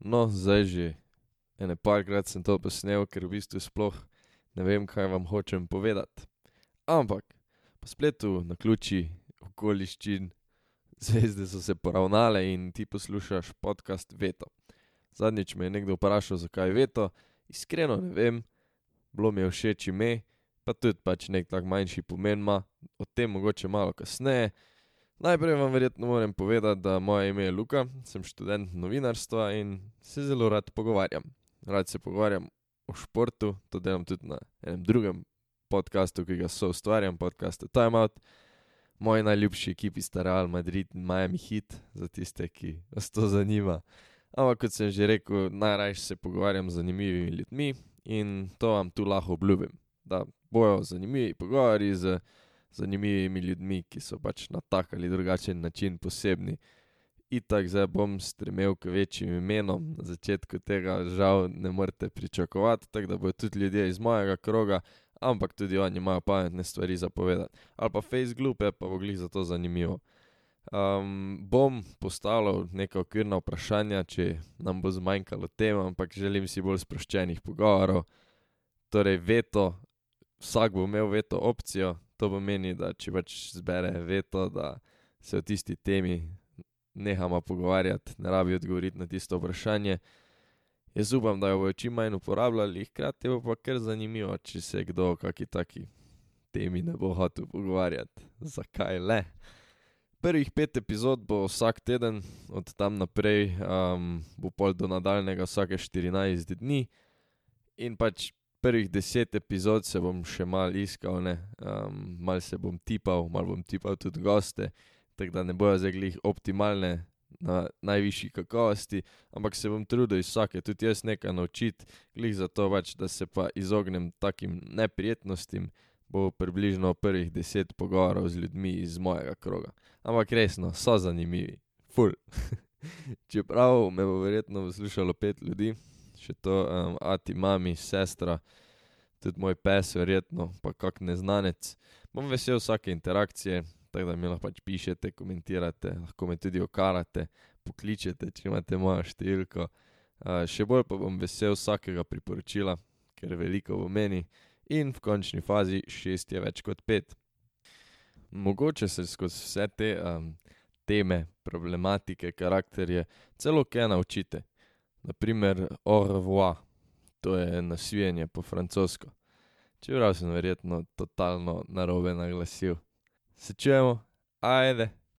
No, zdaj že ene parkrat sem to posnel, ker v bistvu sploh ne vem, kaj vam hočem povedati. Ampak po spletu, naključij, okoliščin, zvezde so se poravnale in ti poslušaš podcast Veto. Zadnjič me je nekdo vprašal, zakaj Veto, iskreno ne vem, bilo mi je všeč ime, pa tudi pač neki tak manjši pomen ima, o tem mogoče malo kasneje. Najprej vam verjetno moram povedati, da moje ime je Luka, sem študent novinarstva in se zelo rad pogovarjam. Rad se pogovarjam o športu, to delam tudi na enem drugem podkastu, ki ga soustvarjam, podkastu Time Out. Moji najljubši ekipi sta Real Madrid in Miami Heat, za tiste, ki vas to zanima. Ampak kot sem že rekel, najrajši se pogovarjam z zanimivimi ljudmi in to vam tu lahko obljubim, da bojo zanimivi pogovori z zanimivimi ljudmi, ki so pač na tak ali drugačen način posebni. Itak zdaj bom stremel k večjim imenom, na začetku tega žal ne morete pričakovati, tako da bojo tudi ljudje iz mojega kroga, ampak tudi oni imajo pametne stvari za povedati. Ali pa face glupe, pa bo glih zato zanimivo. bom postavljal neka okvirna vprašanja, če nam bo zmanjkalo tem, ampak želim si bolj sproščenih pogovorov. Torej veto, vsak bo imel veto opcijo, to pomeni, da če pač zbere veto, da se o tisti temi nehava pogovarjati, ne rabi odgovoriti na tisto vprašanje. Jaz upam, da jo bojo čim manj uporabljali, hkrati bo pa kar zanimivo, če se kdo o kaki taki temi ne bo hotel pogovarjati. Zakaj le? Prvih pet epizod bo vsak teden, od tam naprej, bo pol do nadaljnjega vsake štirinajst dni. In pač prvih deset epizod se bom še malo iskal, ne, malo se bom tipal, malo bom tipal tudi goste, tako da ne bojo zdaj glih optimalne na najvišji kakovosti, ampak se bom trudil iz vsake tudi jaz nekaj naučiti, glih zato pač, da se pa izognem takim neprijetnostim, bo približno prvih deset pogovorov z ljudmi iz mojega kroga. Ampak resno, so zanimivi, ful. Čeprav me bo verjetno poslušalo pet ljudi, še to ati, mami, sestra, tudi moj pes verjetno, pa kak neznanec. Bom vesel vsake interakcije, tako da mi lahko pač pišete, komentirate, lahko me tudi okarate, pokličete, če imate mojo številko. še bolj pa bom vesel vsakega priporočila, ker veliko pomeni. In v končni fazi, šest je več kot pet. Mogoče se skozi vse te teme, problematike, karakterje celo kaj naučite. Na primer au revoir, to je nasvidenje po francosko. Čeprav sem verjetno totalno narobe naglasil. Se čujemo, ajde.